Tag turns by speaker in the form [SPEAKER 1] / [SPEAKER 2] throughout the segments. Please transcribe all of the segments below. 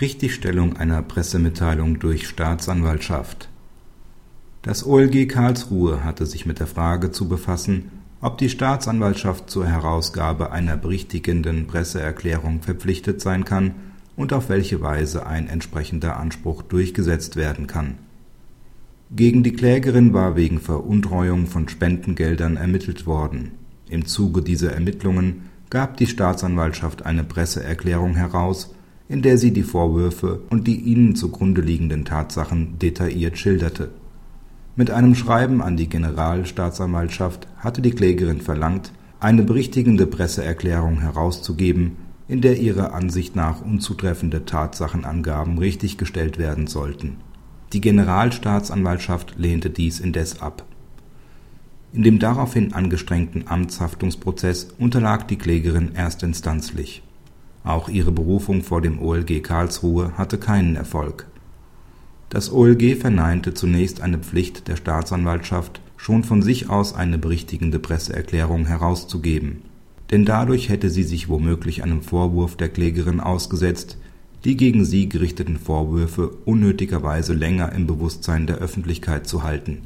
[SPEAKER 1] Richtigstellung einer Pressemitteilung durch Staatsanwaltschaft Das OLG Karlsruhe hatte sich mit der Frage zu befassen, ob die Staatsanwaltschaft zur Herausgabe einer berichtigenden Presseerklärung verpflichtet sein kann und auf welche Weise ein entsprechender Anspruch durchgesetzt werden kann. Gegen die Klägerin war wegen Veruntreuung von Spendengeldern ermittelt worden. Im Zuge dieser Ermittlungen gab die Staatsanwaltschaft eine Presseerklärung heraus in der sie die Vorwürfe und die ihnen zugrunde liegenden Tatsachen detailliert schilderte. Mit einem Schreiben an die Generalstaatsanwaltschaft hatte die Klägerin verlangt, eine berichtigende Presseerklärung herauszugeben, in der ihrer Ansicht nach unzutreffende Tatsachenangaben richtiggestellt werden sollten. Die Generalstaatsanwaltschaft lehnte dies indes ab. In dem daraufhin angestrengten Amtshaftungsprozess unterlag die Klägerin erstinstanzlich auch ihre Berufung vor dem OLG Karlsruhe hatte keinen Erfolg. Das OLG verneinte zunächst eine Pflicht der Staatsanwaltschaft, schon von sich aus eine berichtigende Presseerklärung herauszugeben, denn dadurch hätte sie sich womöglich einem Vorwurf der Klägerin ausgesetzt, die gegen sie gerichteten Vorwürfe unnötigerweise länger im Bewusstsein der Öffentlichkeit zu halten.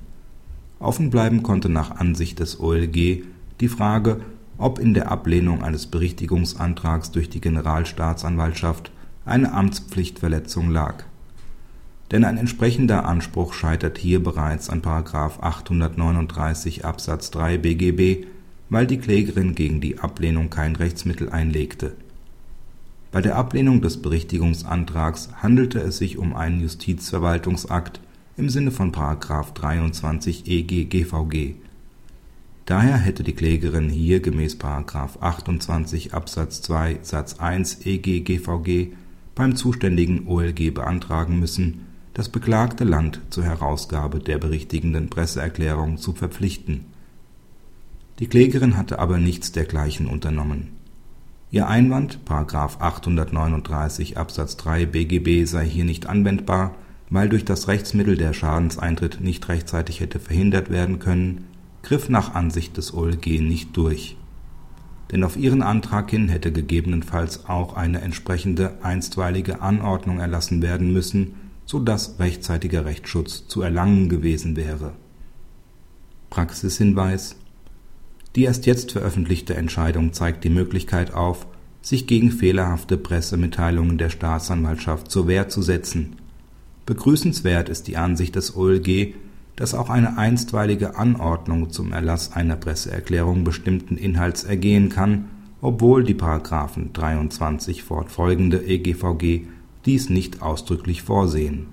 [SPEAKER 1] Offen bleiben konnte nach Ansicht des OLG die Frage ob in der Ablehnung eines Berichtigungsantrags durch die Generalstaatsanwaltschaft eine Amtspflichtverletzung lag. Denn ein entsprechender Anspruch scheitert hier bereits an § 839 Absatz 3 BGB, weil die Klägerin gegen die Ablehnung kein Rechtsmittel einlegte. Bei der Ablehnung des Berichtigungsantrags handelte es sich um einen Justizverwaltungsakt im Sinne von § 23 EG GVG Daher hätte die Klägerin hier gemäß § 28 Absatz 2 Satz 1 EG-GVG beim zuständigen OLG beantragen müssen, das beklagte Land zur Herausgabe der berichtigenden Presseerklärung zu verpflichten. Die Klägerin hatte aber nichts dergleichen unternommen. Ihr Einwand § 839 Absatz 3 BGB sei hier nicht anwendbar, weil durch das Rechtsmittel der Schadenseintritt nicht rechtzeitig hätte verhindert werden können griff nach Ansicht des OLG nicht durch, denn auf ihren Antrag hin hätte gegebenenfalls auch eine entsprechende einstweilige Anordnung erlassen werden müssen, so dass rechtzeitiger Rechtsschutz zu erlangen gewesen wäre. Praxishinweis Die erst jetzt veröffentlichte Entscheidung zeigt die Möglichkeit auf, sich gegen fehlerhafte Pressemitteilungen der Staatsanwaltschaft zur Wehr zu setzen. Begrüßenswert ist die Ansicht des OLG dass auch eine einstweilige Anordnung zum Erlass einer Presseerklärung bestimmten Inhalts ergehen kann, obwohl die § 23 fortfolgende EGVG dies nicht ausdrücklich vorsehen